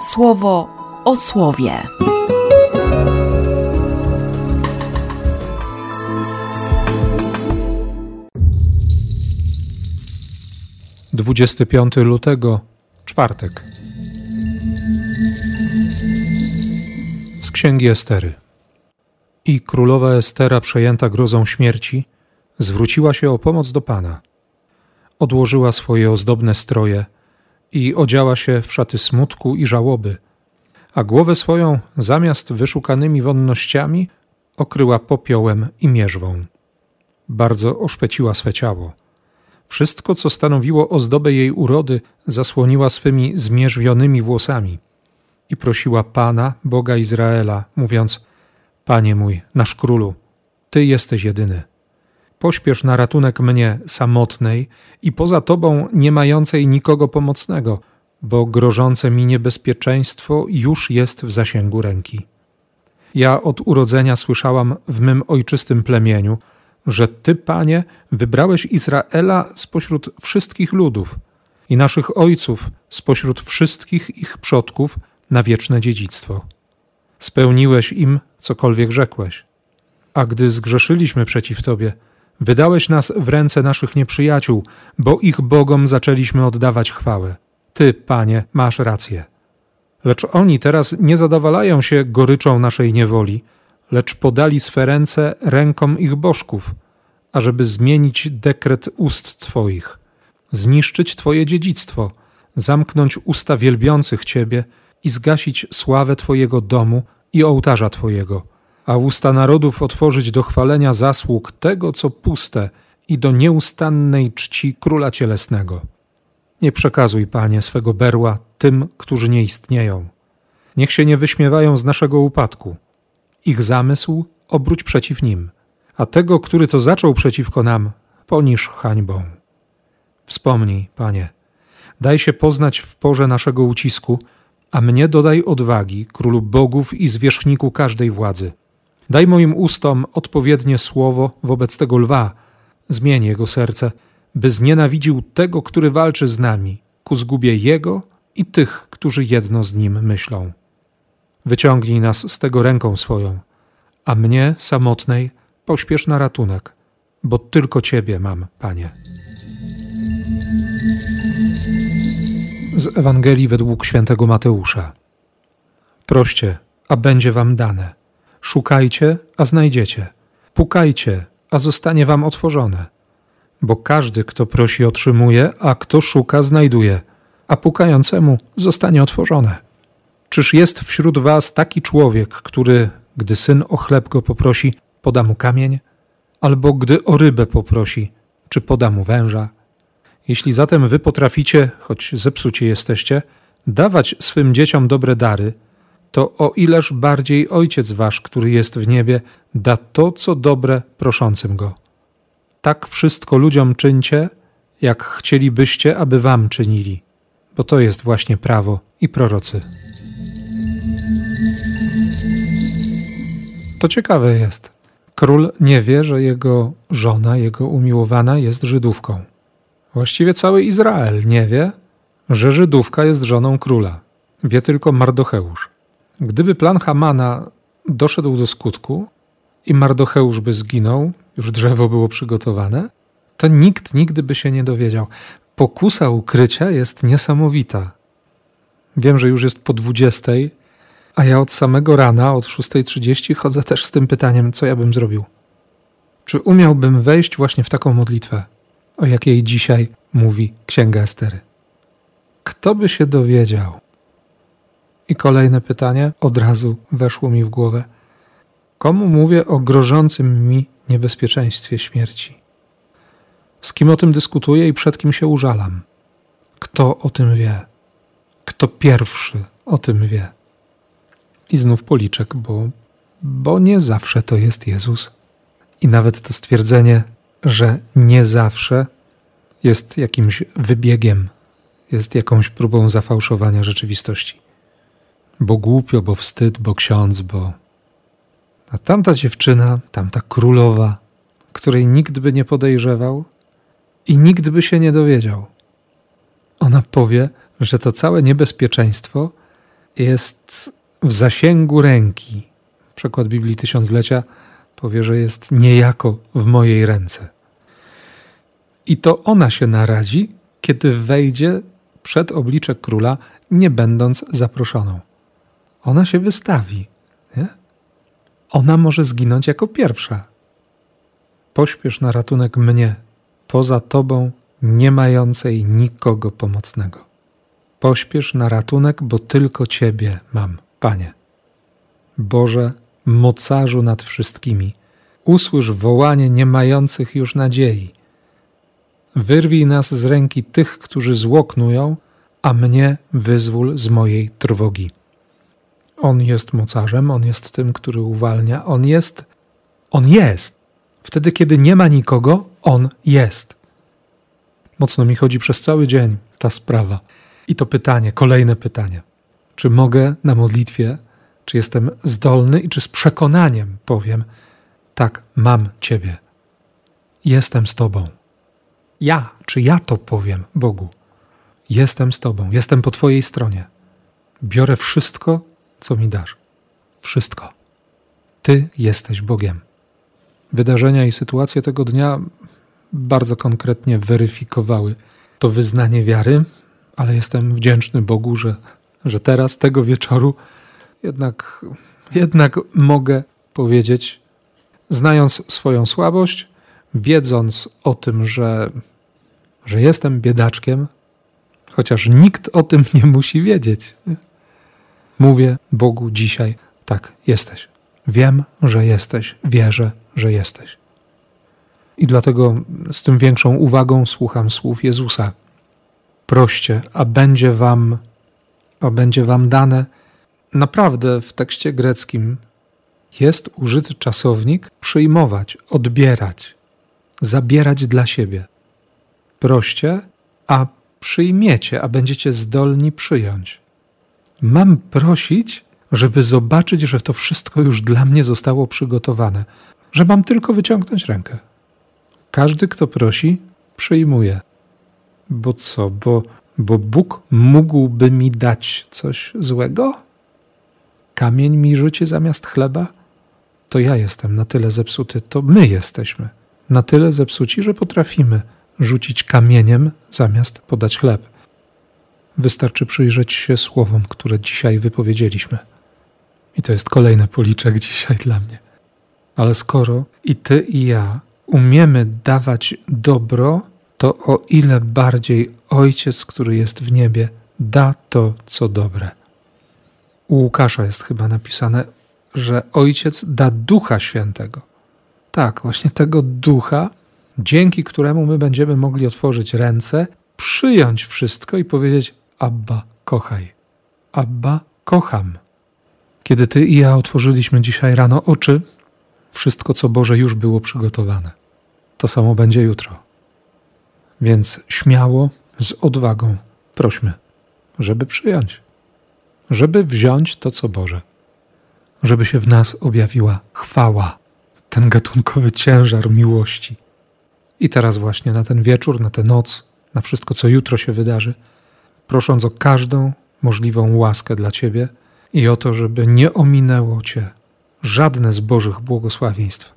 słowo o słowie. Dwudziesty piąty lutego, czwartek. Z księgi Estery. I królowa Estera, przejęta grozą śmierci, zwróciła się o pomoc do Pana. Odłożyła swoje ozdobne stroje i odziała się w szaty smutku i żałoby, a głowę swoją zamiast wyszukanymi wonnościami okryła popiołem i mierzwą. Bardzo oszpeciła swe ciało. Wszystko, co stanowiło ozdobę jej urody, zasłoniła swymi zmierzwionymi włosami i prosiła Pana, Boga Izraela, mówiąc: Panie mój, nasz królu, Ty jesteś jedyny. Pośpiesz na ratunek mnie, samotnej i poza Tobą nie mającej nikogo pomocnego, bo grożące mi niebezpieczeństwo już jest w zasięgu ręki. Ja od urodzenia słyszałam w mym ojczystym plemieniu, że Ty, Panie, wybrałeś Izraela spośród wszystkich ludów i naszych ojców spośród wszystkich ich przodków na wieczne dziedzictwo. Spełniłeś im cokolwiek rzekłeś. A gdy zgrzeszyliśmy przeciw Tobie, wydałeś nas w ręce naszych nieprzyjaciół, bo ich bogom zaczęliśmy oddawać chwałę. Ty, Panie, masz rację. Lecz oni teraz nie zadowalają się goryczą naszej niewoli, lecz podali swe ręce rękom ich bożków, ażeby zmienić dekret ust Twoich, zniszczyć Twoje dziedzictwo, zamknąć usta wielbiących Ciebie i zgasić sławę Twojego domu i ołtarza Twojego, a usta narodów otworzyć do chwalenia zasług tego, co puste i do nieustannej czci Króla Cielesnego. Nie przekazuj, Panie, swego berła tym, którzy nie istnieją. Niech się nie wyśmiewają z naszego upadku. Ich zamysł obróć przeciw nim, a tego, który to zaczął przeciwko nam, poniż hańbą. Wspomnij, Panie, daj się poznać w porze naszego ucisku, a mnie dodaj odwagi, królu bogów i zwierzchniku każdej władzy. Daj moim ustom odpowiednie słowo wobec tego lwa, zmień jego serce, by znienawidził tego, który walczy z nami, ku zgubie jego i tych, którzy jedno z nim myślą. Wyciągnij nas z tego ręką swoją, a mnie, samotnej, pośpiesz na ratunek, bo tylko Ciebie mam, Panie. Z Ewangelii według świętego Mateusza. Proście, a będzie wam dane. Szukajcie, a znajdziecie. Pukajcie, a zostanie wam otworzone. Bo każdy, kto prosi, otrzymuje, a kto szuka, znajduje, a pukającemu zostanie otworzone. Czyż jest wśród was taki człowiek, który, gdy syn o chleb go poprosi, poda mu kamień? Albo gdy o rybę poprosi, czy poda mu węża? Jeśli zatem wy potraficie, choć zepsuci jesteście, dawać swym dzieciom dobre dary, to o ileż bardziej Ojciec Wasz, który jest w niebie, da to, co dobre proszącym Go. Tak wszystko ludziom czyńcie, jak chcielibyście, aby Wam czynili, bo to jest właśnie prawo i prorocy. To ciekawe jest. Król nie wie, że jego żona, jego umiłowana jest Żydówką. Właściwie cały Izrael nie wie, że Żydówka jest żoną króla. Wie tylko Mardocheusz. Gdyby plan Hamana doszedł do skutku i Mardocheusz by zginął, już drzewo było przygotowane, to nikt nigdy by się nie dowiedział. Pokusa ukrycia jest niesamowita. Wiem, że już jest po 20, a ja od samego rana, od 6.30 chodzę też z tym pytaniem, co ja bym zrobił. Czy umiałbym wejść właśnie w taką modlitwę? o jakiej dzisiaj mówi Księga Estery. Kto by się dowiedział? I kolejne pytanie od razu weszło mi w głowę. Komu mówię o grożącym mi niebezpieczeństwie śmierci? Z kim o tym dyskutuję i przed kim się użalam? Kto o tym wie? Kto pierwszy o tym wie? I znów policzek, bo, bo nie zawsze to jest Jezus. I nawet to stwierdzenie że nie zawsze jest jakimś wybiegiem, jest jakąś próbą zafałszowania rzeczywistości. Bo głupio, bo wstyd, bo ksiądz, bo. A tamta dziewczyna, tamta królowa, której nikt by nie podejrzewał i nikt by się nie dowiedział. Ona powie, że to całe niebezpieczeństwo jest w zasięgu ręki. Przekład Biblii Tysiąclecia powie, że jest niejako w mojej ręce. I to ona się naradzi, kiedy wejdzie przed oblicze króla, nie będąc zaproszoną. Ona się wystawi. Nie? Ona może zginąć jako pierwsza. Pośpiesz na ratunek mnie, poza tobą nie mającej nikogo pomocnego. Pośpiesz na ratunek, bo tylko Ciebie mam, Panie. Boże, mocarzu nad wszystkimi, usłysz wołanie nie mających już nadziei. Wyrwij nas z ręki tych, którzy złoknują, a mnie wyzwól z mojej trwogi. On jest mocarzem, on jest tym, który uwalnia, on jest, on jest. Wtedy, kiedy nie ma nikogo, on jest. Mocno mi chodzi przez cały dzień ta sprawa. I to pytanie, kolejne pytanie. Czy mogę na modlitwie, czy jestem zdolny i czy z przekonaniem powiem: Tak, mam Ciebie. Jestem z Tobą. Ja, czy ja to powiem Bogu? Jestem z Tobą, jestem po Twojej stronie. Biorę wszystko, co mi dasz. Wszystko. Ty jesteś Bogiem. Wydarzenia i sytuacje tego dnia bardzo konkretnie weryfikowały to wyznanie wiary, ale jestem wdzięczny Bogu, że, że teraz, tego wieczoru, jednak, jednak mogę powiedzieć, znając swoją słabość, wiedząc o tym, że, że jestem biedaczkiem, chociaż nikt o tym nie musi wiedzieć. Mówię Bogu dzisiaj: tak, jesteś. Wiem, że jesteś, wierzę, że jesteś. I dlatego z tym większą uwagą słucham słów Jezusa. Proście, a będzie wam, a będzie wam dane. Naprawdę w tekście greckim jest użyty czasownik przyjmować, odbierać, zabierać dla siebie. Proście, a przyjmiecie, a będziecie zdolni przyjąć. Mam prosić, żeby zobaczyć, że to wszystko już dla mnie zostało przygotowane, że mam tylko wyciągnąć rękę. Każdy, kto prosi, przyjmuje. Bo co? Bo, bo Bóg mógłby mi dać coś złego? Kamień mi rzuci zamiast chleba? To ja jestem na tyle zepsuty, to my jesteśmy na tyle zepsuci, że potrafimy rzucić kamieniem zamiast podać chleb. Wystarczy przyjrzeć się słowom, które dzisiaj wypowiedzieliśmy. I to jest kolejny policzek dzisiaj dla mnie. Ale skoro i ty, i ja umiemy dawać dobro, to o ile bardziej Ojciec, który jest w niebie, da to, co dobre. U Łukasza jest chyba napisane, że Ojciec da Ducha Świętego. Tak, właśnie tego Ducha, dzięki któremu my będziemy mogli otworzyć ręce, przyjąć wszystko i powiedzieć: Abba, kochaj. Abba, kocham. Kiedy ty i ja otworzyliśmy dzisiaj rano oczy, wszystko co Boże już było przygotowane. To samo będzie jutro. Więc śmiało, z odwagą prośmy, żeby przyjąć, żeby wziąć to, co Boże, żeby się w nas objawiła chwała, ten gatunkowy ciężar miłości. I teraz, właśnie na ten wieczór, na tę noc, na wszystko, co jutro się wydarzy, prosząc o każdą możliwą łaskę dla Ciebie i o to, żeby nie ominęło Cię żadne z Bożych błogosławieństw.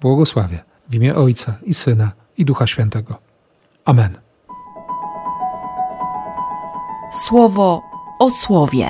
Błogosławię w imię Ojca i Syna i Ducha Świętego. Amen. Słowo o słowie.